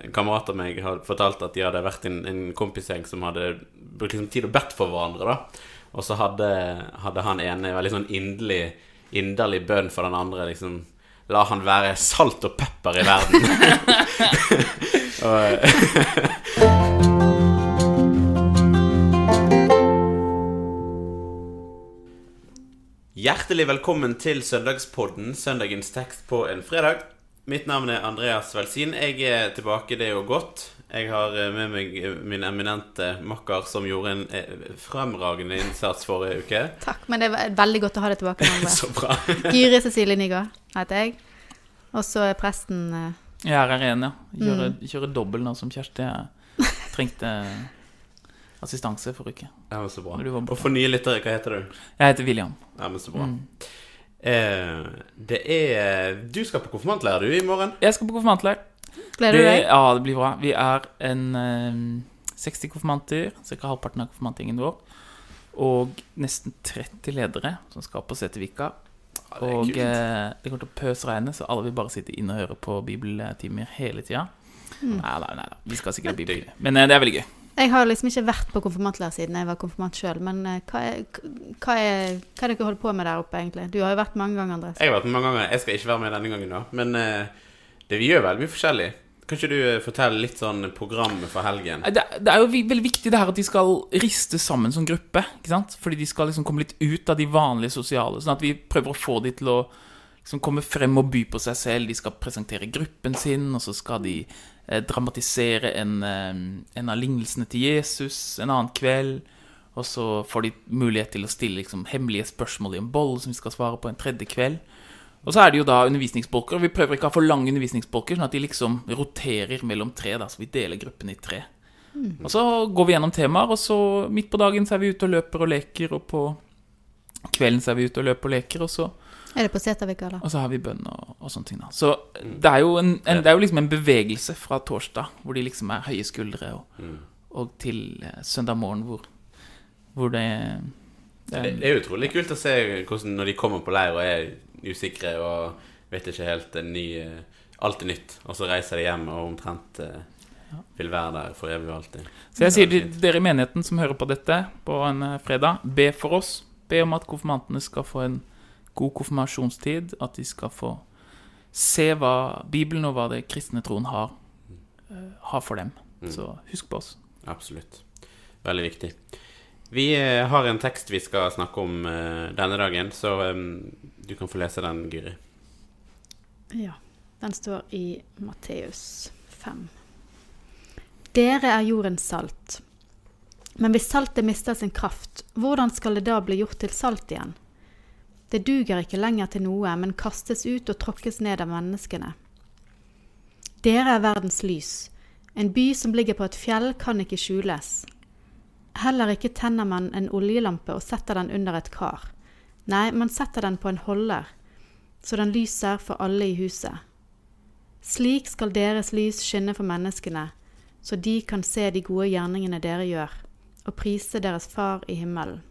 En kamerat av meg hadde fortalt at de hadde vært en, en kompisgjeng som hadde brukt liksom tid og bedt for hverandre. da Og så hadde, hadde han ene veldig sånn inderlig, inderlig bønn for den andre. liksom La han være salt og pepper i verden. Hjertelig velkommen til Søndagspodden, søndagens tekst på en fredag. Mitt navn er Andreas Velsin. Jeg er tilbake, det er jo godt. Jeg har eh, med meg min eminente makker som gjorde en eh, fremragende innsats forrige uke. Takk, men det er veldig godt å ha deg tilbake. Så bra. Gyri Cecilie Nygaard heter jeg. Og så er presten eh, Jeg er her igjen, ja. Kjører, kjører dobbel nå som Kjersti. Trengte assistanse forrige uke. Ja, men så bra. Bra. Og for nye lyttere, hva heter du? Jeg heter William. Ja, men så bra. Mm. Eh, det er Du skal på konfirmantleir, du, i morgen? Jeg skal på konfirmantleir. Gleder du deg? Ja, det blir bra. Vi er en eh, 60 konfirmanter, ca. halvparten av konfirmantgjengen vår. Og nesten 30 ledere som skal på Setervika. Ja, det er Og eh, det kommer til å pøsregne, så alle vil bare sitte inne og høre på bibeltimer hele tida. Mm. Nei da, nei da. Vi skal sikkert ha bibel. Men eh, det er veldig gøy. Jeg har liksom ikke vært på konfirmantleir siden jeg var konfirmant sjøl. Men eh, hva er, hva, er, hva er det dere holder på med der oppe, egentlig? Du har jo vært mange ganger, Andres. Jeg har vært mange ganger. Jeg skal ikke være med denne gangen, da. Men eh, det, vi gjør veldig mye forskjellig. Kan ikke du eh, fortelle litt sånn programmet for helgen? Det, det er jo veldig viktig det her at de skal riste sammen som gruppe. ikke sant? Fordi de skal liksom komme litt ut av de vanlige sosiale. Sånn at vi prøver å få de til å liksom komme frem og by på seg selv. De skal presentere gruppen sin, og så skal de eh, dramatisere en, eh, en av lignelsene til Jesus en annen kveld. Og så får de mulighet til å stille liksom, hemmelige spørsmål i en bolle som vi skal svare på en tredje kveld. Og så er det jo da undervisningsbolker. og Vi prøver ikke å ha for lange undervisningsbolker, sånn at de liksom roterer mellom tre. da, Så vi deler gruppen i tre. Og så går vi gjennom temaer, og så midt på dagen så er vi ute og løper og leker, og på kvelden så er vi ute og løper og leker, og så, Er det på Setervika, da? og så har vi bønn og, og sånne ting. da. Så det er, jo en, en, det er jo liksom en bevegelse fra torsdag, hvor de liksom er høye skuldre, og, Mm. og til eh, søndag morgen, hvor, hvor det, det er, det er utrolig kult å se hvordan når de kommer på leir og er usikre og vet ikke helt en ny eh, Alt er nytt, og så reiser de hjem og omtrent eh, vil være der for evig og alltid. Så jeg sier er til dere i menigheten som hører på dette på en fredag, be for oss. Be om at konfirmantene skal få en god konfirmasjonstid. At de skal få se hva Bibelen og hva det kristne troen har, eh, har for dem. Mm. Så husk på oss. Absolutt. Veldig viktig. Vi eh, har en tekst vi skal snakke om eh, denne dagen, så du kan få lese den, Gyri. Ja. Den står i Matteus 5. Dere er jordens salt. Men hvis saltet mister sin kraft, hvordan skal det da bli gjort til salt igjen? Det duger ikke lenger til noe, men kastes ut og tråkkes ned av menneskene. Dere er verdens lys. En by som ligger på et fjell, kan ikke skjules. Heller ikke tenner man en oljelampe og setter den under et kar. Nei, man setter den på en holder, så den lyser for alle i huset. Slik skal deres lys skinne for menneskene, så de kan se de gode gjerningene dere gjør, og prise deres Far i himmelen.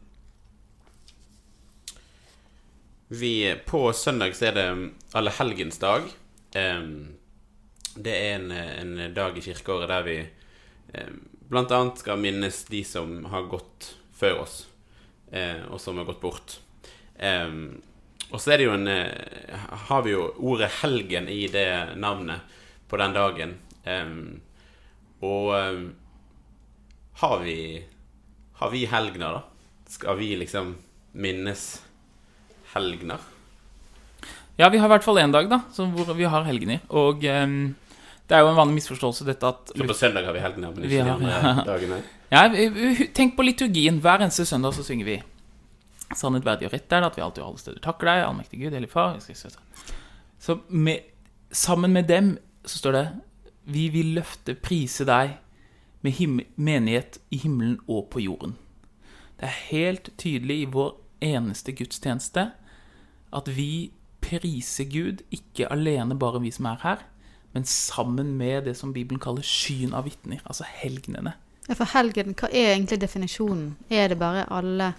Vi, på søndag så er det allehelgensdag. Um, det er en, en dag i kirkeåret der vi um, blant annet skal minnes de som har gått før oss, eh, og som har gått bort. Um, og så er det jo en eh, Har vi jo ordet 'helgen' i det navnet på den dagen. Um, og um, har vi Har vi helgener, da? Skal vi liksom minnes helgener? Ja, vi har i hvert fall én dag, da, hvor vi har helgener. Og um, det er jo en vanlig misforståelse, dette at Så på søndag har vi helgener, men ikke de andre dagene? Ja, Tenk på liturgien. Hver eneste søndag så synger vi Sannhet, verdig og rett er det at vi alltid og alle steder takker deg, allmektig Gud, hellig Far. skal. Så med, sammen med dem så står det Vi vil løfte, prise deg med himmel, menighet i himmelen og på jorden. Det er helt tydelig i vår eneste gudstjeneste at vi priser Gud, ikke alene bare vi som er her, men sammen med det som Bibelen kaller skyen av vitner, altså helgenene. Ja, For helgen, hva er egentlig definisjonen? Er det bare alle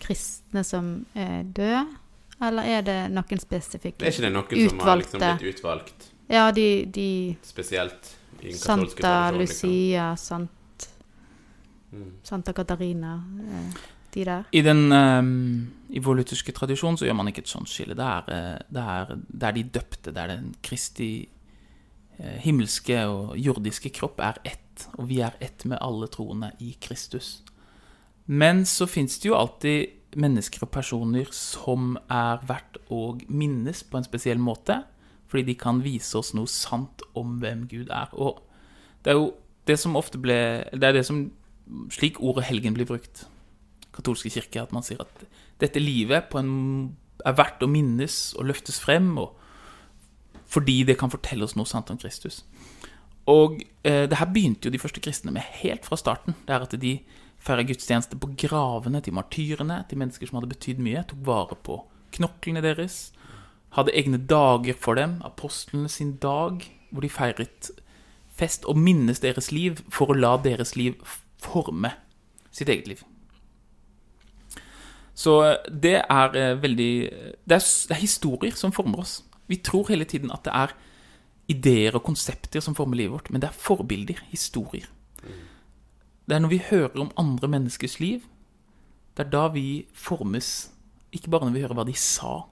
kristne som er døde, eller er det noen spesifikke? utvalgte? Er ikke det noen som har liksom blitt utvalgt Ja, de, de spesielt i den katolske Santa liksom. Lucia, Sant, Mm. Santa Katarina, eh, de der. I, den, um, I vår lutherske så gjør man ikke et sånt skille. Det er, eh, det er, det er de døpte. Det er den Kristi eh, himmelske og jordiske kropp er ett. Og vi er ett med alle troende i Kristus. Men så fins det jo alltid mennesker og personer som er verdt å minnes på en spesiell måte. Fordi de kan vise oss noe sant om hvem Gud er. Og det er jo det som ofte ble Det er det som Slik ordet helgen blir brukt katolske kirke, at man sier at dette livet en, er verdt å minnes og løftes frem, og, fordi det kan fortelle oss noe sant om Kristus. Og eh, det her begynte jo de første kristne med helt fra starten. Det er at de feira gudstjeneste på gravene til martyrene, til mennesker som hadde betydd mye, tok vare på knoklene deres, hadde egne dager for dem, apostlene sin dag, hvor de feiret fest og minnes deres liv for å la deres liv forme sitt eget liv. Så eh, det er eh, veldig det er, det er historier som former oss. Vi tror hele tiden at det er ideer og konsepter som former livet vårt, men det er forbilder, historier. Det er når vi hører om andre menneskers liv, det er da vi formes. Ikke bare når vi hører hva de sa,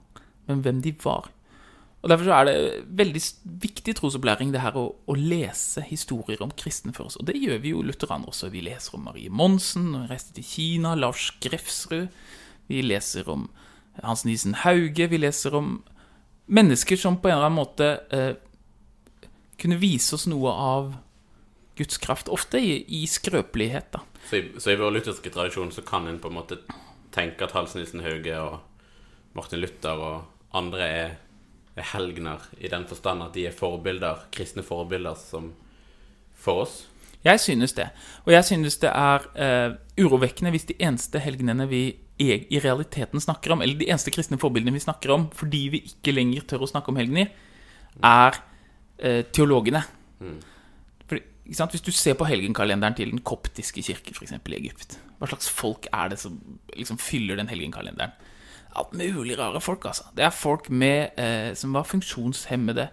men hvem de var. Og Derfor er det veldig viktig trosopplæring det her å, å lese historier om kristne for oss. Og det gjør vi jo lutheranere også. Vi leser om Marie Monsen, reiste til Kina, Lars Grefsrud. Vi leser om Hans Nisen Hauge. Vi leser om mennesker som på en eller annen måte eh, kunne vise oss noe av Guds kraft. Ofte i, i skrøpelighet, da. Så, i, så i vår lutherske tradisjon så kan en på en måte tenke at Hans Nilsen Hauge og Martin Luther og andre er, er helgener, i den forstand at de er forbilder, kristne forbilder som for oss. Jeg synes det. Og jeg synes det er eh, urovekkende hvis de eneste helgenene vi i, realiteten snakker om, eller de eneste kristne forbildene vi snakker om, fordi vi ikke lenger tør å snakke om helgener, er eh, teologene. Ikke sant? Hvis du ser på helgenkalenderen til den koptiske kirke, f.eks. i Egypt, hva slags folk er det som liksom fyller den helgenkalenderen? Alt mulig rare folk, altså. Det er folk med, eh, som var funksjonshemmede,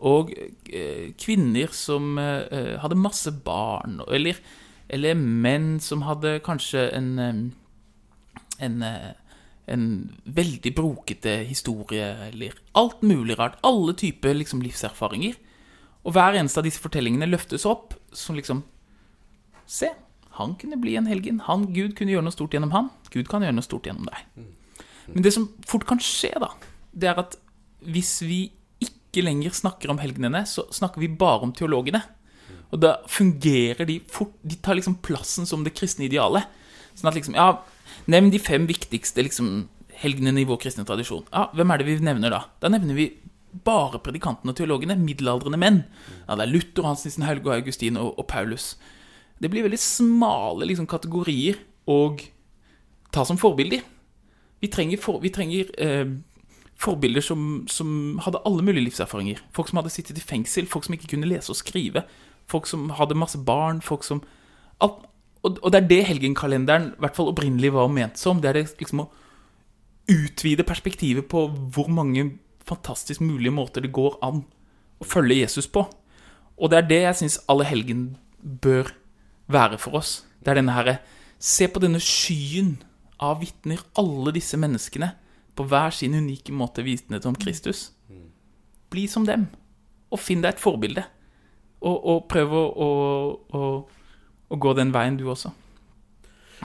og eh, kvinner som eh, hadde masse barn, eller, eller menn som hadde kanskje en eh, en, eh, en veldig brokete historie, eller alt mulig rart. Alle typer liksom, livserfaringer. Og hver eneste av disse fortellingene løftes opp som liksom Se, han kunne bli en helgen. Han, Gud kunne gjøre noe stort gjennom han. Gud kan gjøre noe stort gjennom deg. Men det som fort kan skje, da, det er at hvis vi ikke lenger snakker om helgenene, så snakker vi bare om teologene. Og da fungerer de fort De tar liksom plassen som det kristne idealet. Sånn at liksom Ja, nevn de fem viktigste liksom helgenene i vår kristne tradisjon. Ja, Hvem er det vi nevner da? Da nevner vi bare predikantene og teologene. Middelaldrende menn. Ja, Det er Luther, Hans Nissen Hauge, og Augustin og, og Paulus. Det blir veldig smale liksom, kategorier å ta som forbilder. Vi trenger, for, vi trenger eh, forbilder som, som hadde alle mulige livserfaringer. Folk som hadde sittet i fengsel, folk som ikke kunne lese og skrive. Folk som hadde masse barn, folk som alt, og, og det er det helgenkalenderen i hvert fall opprinnelig var ment som. Det er liksom å utvide perspektivet på hvor mange fantastisk mulige måter det går an å følge Jesus på. Og det er det jeg syns alle helgen bør være for oss. Det er denne herre Se på denne skyen av vitner, alle disse menneskene, på hver sin unike måte vitnet om Kristus. Bli som dem, og finn deg et forbilde. Og, og prøv å, å, å, å gå den veien, du også.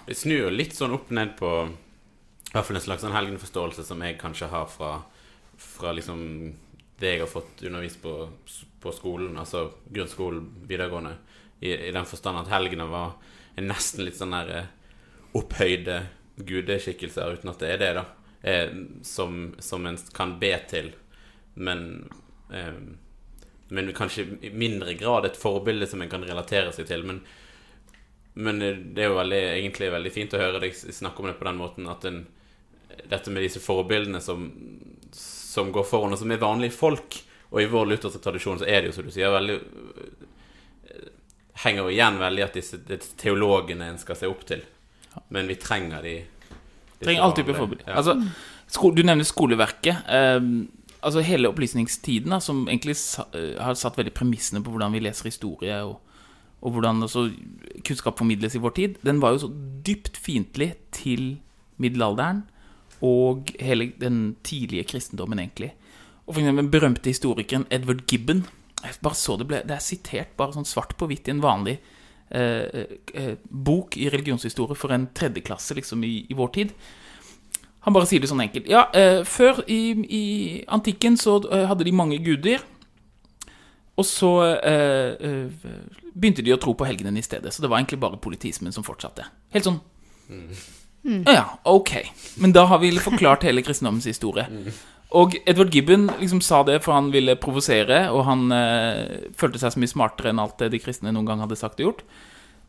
Det snur jo litt sånn opp ned på I hvert fall en slags sånn helgenforståelse som jeg kanskje har fra, fra liksom det jeg har fått undervist på, på skolen, altså grunnskolen, videregående, i, i den forstand at helgene var nesten litt sånn der eh, opphøyde gudeskikkelser, uten at det er det, da, eh, som, som en kan be til, men eh, men kanskje i mindre grad et forbilde som en kan relatere seg til. Men, men det er jo veldig, egentlig veldig fint å høre deg snakke om det på den måten at en, dette med disse forbildene som, som går foran, og som er vanlige folk Og i vår lutherske tradisjon så er det jo, som du sier, veldig Henger jo igjen veldig at disse, disse teologene en skal se opp til. Men vi trenger de Trenger all type forbilder. Ja. Altså, sko du nevner skoleverket. Eh, altså hele opplysningstiden, da, som egentlig sa, eh, har satt veldig premissene på hvordan vi leser historie, og, og hvordan kunnskap formidles i vår tid, den var jo så dypt fiendtlig til middelalderen og hele den tidlige kristendommen, egentlig. Og for eksempel den berømte historikeren Edward Gibbon Jeg bare så det ble Det er sitert bare sånn svart på hvitt i en vanlig eh, eh, bok i religionshistorie for en tredjeklasse liksom i, i vår tid. Han bare sier det sånn enkelt. Ja, eh, før i, i antikken så eh, hadde de mange guder. Og så eh, eh, begynte de å tro på helgenen i stedet. Så det var egentlig bare politismen som fortsatte. Helt sånn Ja, ok. Men da har vi forklart hele kristendommens historie. Og Edward Gibbon liksom sa det for han ville provosere, og han eh, følte seg så mye smartere enn alt det de kristne noen gang hadde sagt og gjort.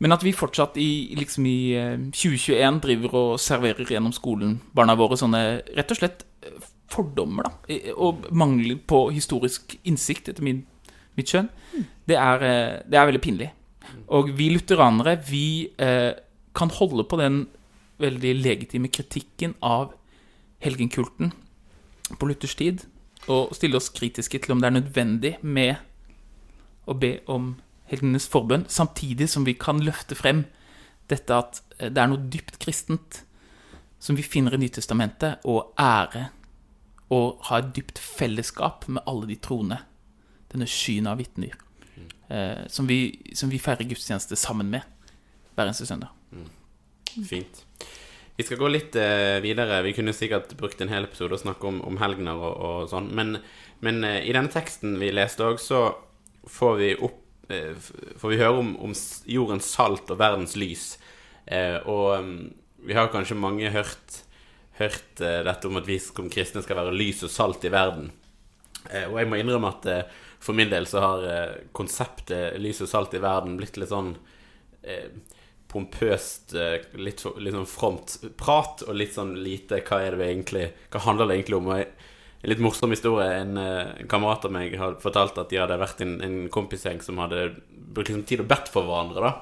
Men at vi fortsatt i, liksom i eh, 2021 driver og serverer gjennom skolen barna våre sånne rett og slett eh, fordommer, da. Og mangel på historisk innsikt, etter min, mitt skjønn, det er, eh, det er veldig pinlig. Og vi lutheranere, vi eh, kan holde på den veldig legitime kritikken av helgenkulten på Luthers tid, og stille oss kritiske til om det er nødvendig med å be om helgenes forbønn, samtidig som vi kan løfte frem dette at eh, det er noe dypt kristent som vi finner i Nytestamentet, og ære og ha et dypt fellesskap med alle de troende. Denne skyen av vitner. Eh, som, vi, som vi feirer gudstjeneste sammen med hver eneste søndag. Fint. Vi skal gå litt eh, videre. Vi kunne sikkert brukt en hel episode og snakke om, om helgener og, og sånn. Men, men eh, i denne teksten vi leste òg, så får vi opp eh, Får vi høre om, om jordens salt og verdens lys. Eh, og mm, vi har kanskje mange hørt, hørt eh, dette om at vi som kristne skal være lys og salt i verden. Og jeg må innrømme at for min del så har eh, konseptet lys og salt i verden blitt litt sånn eh, pompøst, eh, litt, litt sånn fromt prat, og litt sånn lite hva er det egentlig Hva handler det egentlig om? Og en litt morsom historie. En, eh, en kamerat av meg har fortalt at de hadde vært en, en kompisgjeng som hadde brukt liksom tid og bedt for hverandre. da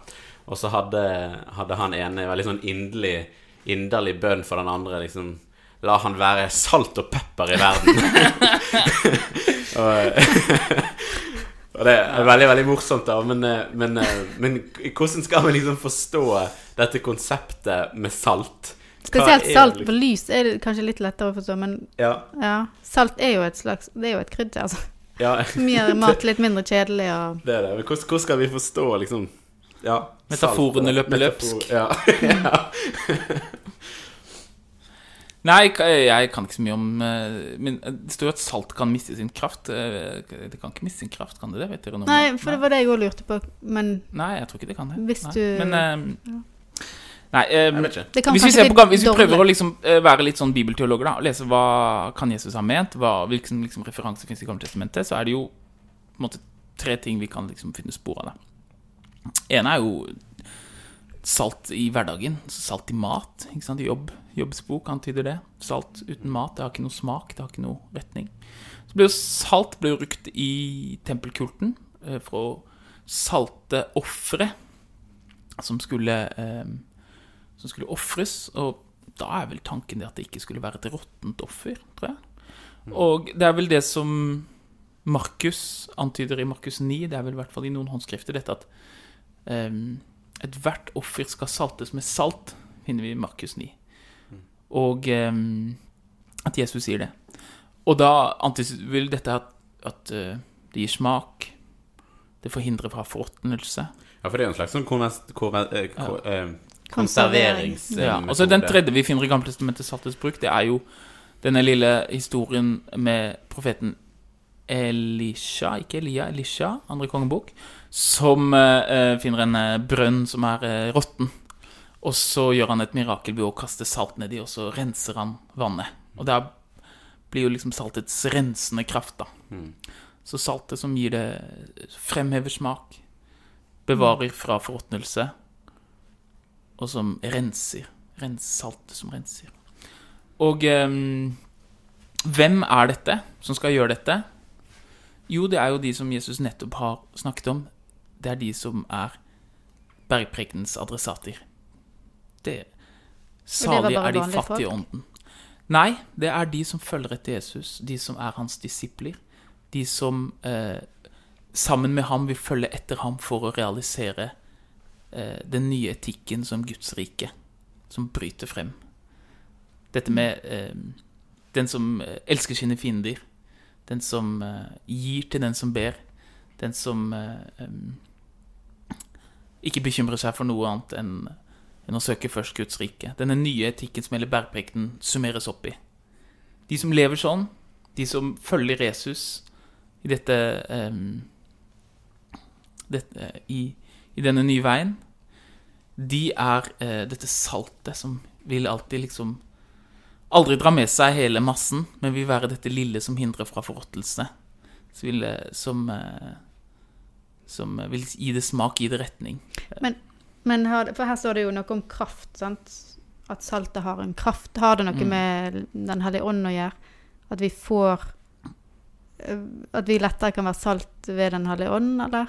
Og så hadde, hadde han ene veldig sånn inderlig, inderlig bønn for den andre. liksom La han være salt og pepper i verden. og, og det er veldig veldig morsomt, da. Men, eh, men, eh, men hvordan skal vi liksom forstå dette konseptet med salt? Spesielt salt liksom- på lys er det kanskje litt lettere å forstå, men Ja. ja. Salt er jo et slags Det er jo et krydder, altså. ja. Som gjør mat litt mindre kjedelig og Det er det. Men hvordan, hvordan skal vi forstå liksom ja, Metaforene løper løpsk. Ja. ja. Nei, jeg, jeg kan ikke så mye om eh, Men det står jo at salt kan miste sin kraft. Eh, Det kan ikke miste sin kraft, kan det det? Vet dere noe Nei, for det var det jeg òg lurte på, men Nei, jeg tror ikke det kan det. Hvis du- Men eh, Nei, um, Jeg vet ikke. det kan hvis vi, ser på, hvis vi dårlig. prøver å liksom eh, være litt sånn bibelteologer, da, og lese hva kan Jesus ha ment, hva, hvilken liksom, referanse fins i Gammeltestamentet, så er det jo på en måte tre ting vi kan liksom finne spor av. Det ene er jo salt i hverdagen. Salt i mat. ikke sant? Jobb, Jobbsbok antyder det. Salt uten mat, det har ikke noe smak, det har ikke noe retning. Så ble jo Salt ble jo brukt i tempelkulten eh, for å salte ofre som skulle eh, Som skulle ofres. Og da er vel tanken det at det ikke skulle være et råttent offer, tror jeg. Og det er vel det som Markus antyder i Markus 9, det er vel i hvert fall i noen håndskrifter, dette at um, ethvert offer skal saltes med salt, finner vi i Markus 9. Og ehm, at Jesus sier det. Og da vil dette at, at eh, det gir smak, det forhindrer fra forråtnelse. ja, for det er jo en slags sånn eh, eh, Konservering. konserveringsmetode. Ja, og så Den tredje vi finner i Gammeltestamentet saltets bruk, det er jo denne lille historien med profeten Elisha, ikke Elia, Elisha, andre kongebok, som eh, eh, finner en eh, brønn som er eh, råtten. Og så gjør han et mirakel ved å kaste salt nedi, og så renser han vannet. Og der blir jo liksom saltets rensende kraft, da. Så saltet som gir det fremhever smak, bevarer fra forråtnelse, og som renser. Rens saltet som renser. Og ehm, hvem er dette som skal gjøre dette? Jo, det er jo de som Jesus nettopp har snakket om. Det er de som er bergprekenens adressater. Det var Salige er de fattige i ånden. Nei, det er de som følger etter Jesus, de som er hans disipler. De som eh, sammen med ham vil følge etter ham for å realisere eh, den nye etikken som Guds rike, som bryter frem. Dette med eh, den som eh, elsker sine fiender, den som eh, gir til den som ber, den som eh, ikke bekymre seg for noe annet enn enn å søke først Guds rike. Denne nye etikken som hele bergprekenen summeres opp i. De som lever sånn, de som følger Jesus i dette, um, dette i, i denne nye veien, de er uh, dette saltet som vil alltid liksom Aldri dra med seg hele massen, men vil være dette lille som hindrer fra forråtelse. Som, vil, eh, som, eh, vil gi det smak, gi det retning. Men, men her, for her står det jo noe om kraft, sant? At saltet har en kraft. Har det noe Mm. med Den hellige ånd å gjøre? At vi får øh, At vi lettere kan være salt ved Den hellige ånd, eller?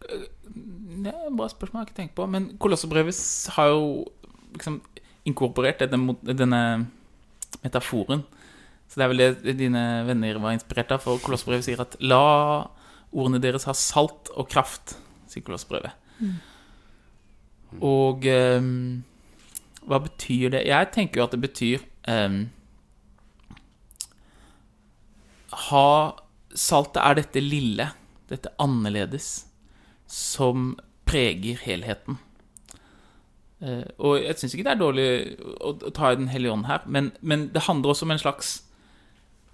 Det er et bra spørsmål, jeg har ikke tenkt på. Men Kolosserbrevet har jo liksom inkorporert denne, denne metaforen. Så det er vel det dine venner var inspirert av. For Kolosserbrevet sier at 'la ordene deres har salt og kraft', sier Mm. Og um, hva betyr det? Jeg tenker jo at det betyr um, Ha Saltet er dette lille, dette annerledes, som preger helheten. Uh, og jeg syns ikke det er dårlig å, å ta i Den hellige ånd her, men, men det handler også om en slags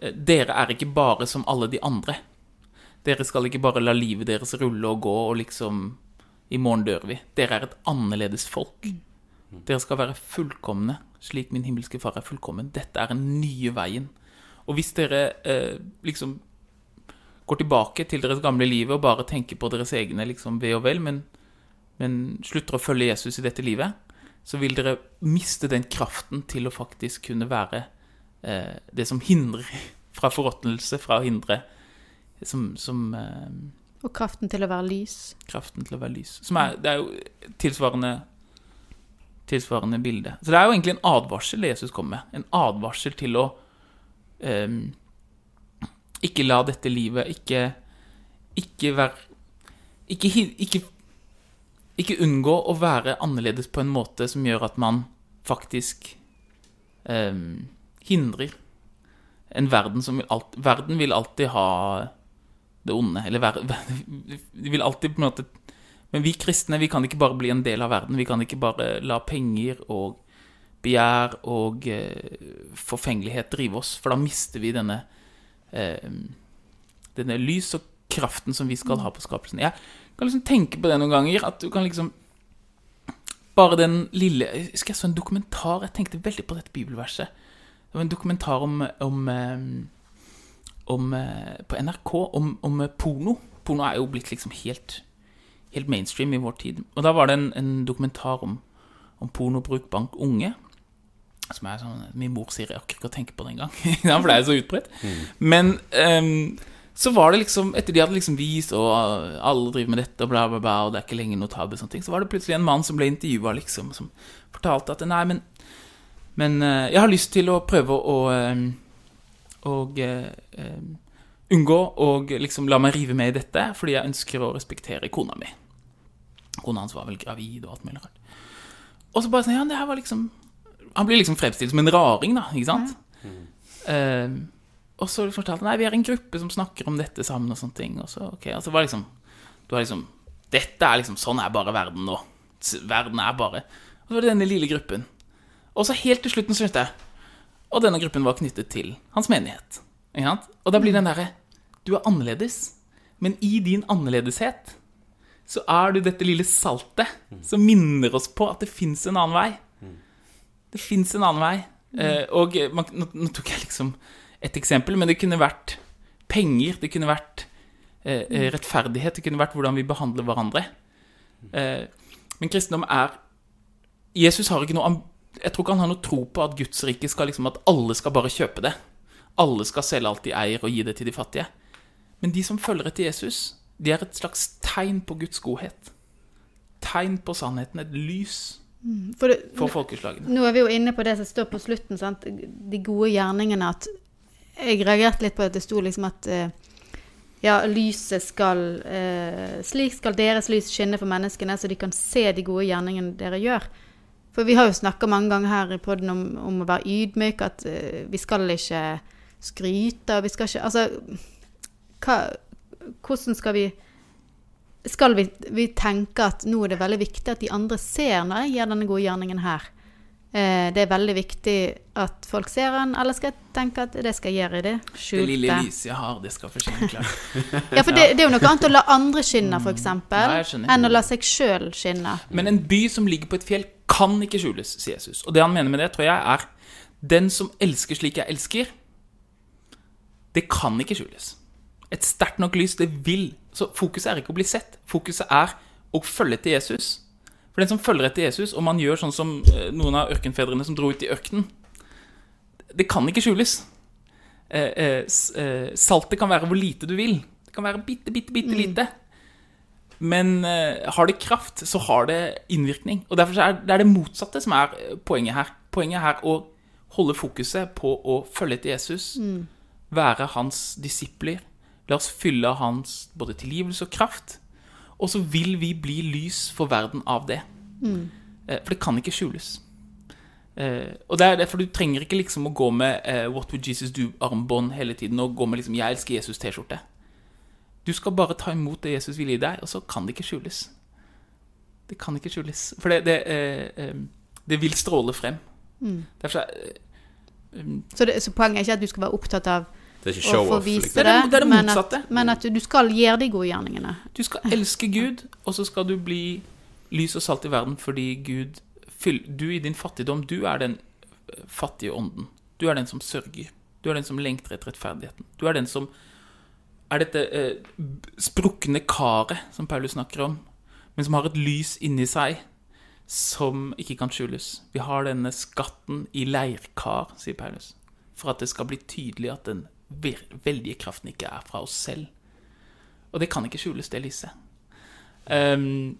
uh, Dere er ikke bare som alle de andre. Dere skal ikke bare la livet deres rulle og gå og liksom I morgen dør vi. Dere er et annerledes folk. Dere skal være fullkomne, slik min himmelske far er fullkommen. Dette er den nye veien. Og hvis dere eh, liksom går tilbake til deres gamle livet og bare tenker på deres egne liksom, ve og vel, men, men slutter å følge Jesus i dette livet, så vil dere miste den kraften til å faktisk kunne være eh, det som hindrer fra forråtnelse, fra å hindre Som, som eh, Og kraften til å være lys. kraften til å være lys. Som er, det er jo tilsvarende tilsvarende bilde. Så det er jo egentlig en advarsel Jesus kommer med. En advarsel til å ehm, ikke la dette livet ikke ikke være ikke, ikke, ikke unngå å være annerledes på en måte som gjør at man faktisk ehm, hindrer en verden som vil alt, Verden vil alltid ha det onde. Eller de vil alltid på en måte Men vi kristne vi kan ikke bare bli en del av verden. Vi kan ikke bare la penger og begjær og eh, forfengelighet drive oss, for da mister vi denne eh, denne lys og kraften som vi skal ha på skapelsen. Jeg kan liksom tenke på det noen ganger, at du kan liksom Bare den lille Jeg jeg så en dokumentar, jeg tenkte veldig på dette bibelverset. Det var en dokumentar om, om, eh, om eh, På NRK om, om porno. Porno er jo blitt liksom helt Helt mainstream i vår tid. Og da var det en, en dokumentar om, om pornobruk blant unge. Som er sånn Min mor sier jeg orker ikke å tenke på det engang. Han er så utbredt. Men um, så var det liksom Etter de hadde liksom vist, og alle driver med dette, og bla, bla, bla, og det er ikke lenger noe tabu, sånne ting, så var det plutselig en mann som ble intervjua, liksom, som fortalte at nei, men Men eh, jeg har lyst til å prøve å ehm, Og eh, unngå å liksom la meg rive med i dette, fordi jeg ønsker å respektere kona mi. Kona hans var vel gravid og alt mulig rart. Og så bare sånn, ja, det her var liksom Han blir liksom fremstilt som en raring, da, ikke sant? Eh, og så fortalte han nei, vi er en gruppe som snakker om dette sammen, og sånne ting. Og så, ok, altså, så var det liksom Du har liksom Dette er liksom Sånn er bare verden nå. Verden er bare Og så var det denne lille gruppen. Og så helt til slutten så skjønte jeg Og denne gruppen var knyttet til hans menighet. Og da blir den derre Du er annerledes, men i din annerledeshet så er du dette lille saltet som minner oss på at det fins en annen vei. Det fins en annen vei. Eh, og man, nå, nå tok jeg liksom et eksempel, men det kunne vært penger, det kunne vært eh, eh, rettferdighet, det kunne vært hvordan vi behandler hverandre. Eh, men kristendom er Jesus har ikke noe Jeg tror ikke han har noe tro på at Guds rike skal liksom At alle skal bare kjøpe det. Alle skal selge alt de eier, og gi det til de fattige. Men de som følger etter Jesus, de er et slags tegn på Guds godhet. Tegn på sannheten, et lys For det, for folkeslagene. Nå er vi jo inne på det som står på slutten, sant? de gode gjerningene. At jeg reagerte litt på at det sto liksom at eh, ja, lyset skal eh, Slik skal deres lys skinne for menneskene, så de kan se de gode gjerningene dere gjør. For vi har jo snakka mange ganger her i poden om, om, å være ydmyk, at uh, vi skal ikke skryte, og vi skal ikke Altså, hva, hvordan skal vi skal vi, vi tenke at nå er det veldig viktig at de andre ser når jeg gjør denne gode gjerningen her. Uh, det er veldig viktig at folk ser den, eller skal jeg tenke at det skal jeg gjøre i det skjulte? Det lille lyset jeg har, det skal forsvinne klart. ja, for det, det, er jo noe annet å la andre skinne, f.eks., ja, enn å la seg sjøl skinne. Men en by som ligger på et fjell, kan ikke skjules, sier Jesus. Og det han mener med det, tror jeg, er den som elsker slik jeg elsker, det kan ikke skjules. Et sterkt nok lys, det vil Så fokuset er ikke å bli sett. Fokuset er å følge etter Jesus. For den som følger etter Jesus, og man gjør sånn som eh, noen av ørkenfedrene som dro ut i ørkenen Det kan ikke skjules. Eh, eh, eh, saltet kan være hvor lite du vil. Det kan være bitte, bitte, bitte lite. mm. Men eh, har det kraft, så har det innvirkning. Og derfor er det er det motsatte som er eh, poenget her. Poenget er å holde fokuset på å følge etter Jesus. Mm. Være hans disipler La oss fylle hans både tilgivelse og kraft. Og så vil vi bli lys for verden av det. Mm. Eh, for det kan ikke skjules. Uh, og det er derfor du trenger ikke liksom å gå med uh, What would Jesus do-armbånd hele tiden og gå med liksom 'Jeg elsker Jesus'-T-skjorte. Du skal bare ta imot det Jesus vil gi deg, og så kan det ikke skjules. Det kan ikke skjules. For det, det, eh, det vil stråle frem. Mm. Derfor, um, så, det, så poenget er ikke at du skal være opptatt av det er ikke show-off. Liksom. Det, det, det, er det motsatte. Men at, men at, du skal gjøre de gode gjerningene. Du skal elske Gud, og så skal du bli lys og salt i verden fordi Gud Du i din fattigdom, du er den eh, fattige ånden. Du er den som sørger. Du er den som lengter etter rettferdigheten. Du er den som er dette eh, sprukne karet som Paulus snakker om, men som har et lys inni seg som ikke kan skjules. Vi har denne skatten i leirkar, sier Paulus, for at det skal bli tydelig at den veldige kraften ikke er fra oss selv. Og det kan ikke skjules, det lyset. Um,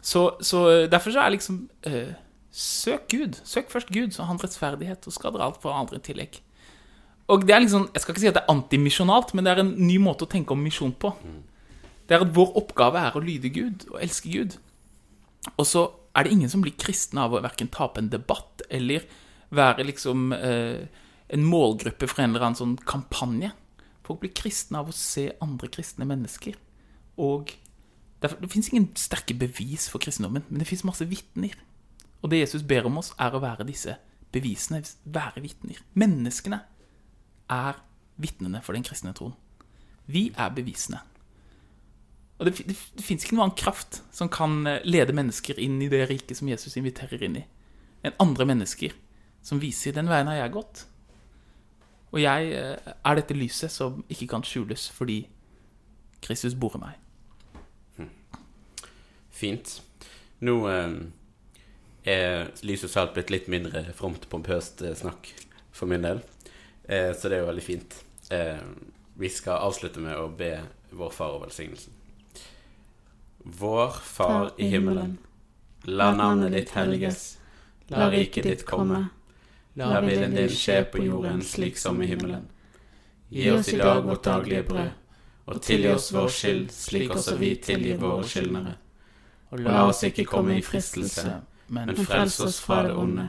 så, så, derfor så er liksom uh, Søk Gud. Søk først Gud, så har han rettferdighet, og skal dere alt for andre i tillegg. Og det er liksom, Jeg skal ikke si at det er antimisjonalt, men det er en ny måte å tenke om misjon på. Det er at vår oppgave er å lyde Gud og elske Gud. Og så er det ingen som blir kristne av å verken tape en debatt eller være liksom eh, en målgruppe for en eller annen sånn kampanje. Folk blir kristne av å se andre kristne mennesker. Og derfor, Det fins ingen sterke bevis for kristendommen, men det fins masse vitner. Og det Jesus ber om oss, er å være disse bevisene, være vitner. Menneskene er vitnene for den kristne troen. Vi er bevisene. Og det, det, det fins ikke noen annen kraft som kan eh, lede mennesker inn i det riket som Jesus inviterer inn i, enn andre mennesker som viser 'den veien har jeg gått'. Og jeg eh, er dette lyset som ikke kan skjules fordi Kristus bor i meg. Hm. Fint. Nå eh, er lys og salt blitt litt mindre fromt, pompøst snakk for min del. Eh, så det er jo veldig fint. Eh, vi skal avslutte med å be vår far og velsignelsen. Vår Far i himmelen. La navnet ditt helliges. La riket ditt komme. La viljen din skje på jorden slik som i himmelen. Gi oss i dag vårt daglige brød, og tilgi oss vår skyld slik også vi tilgir våre skyldnere. Og la oss ikke komme i fristelse, men frels oss fra det onde.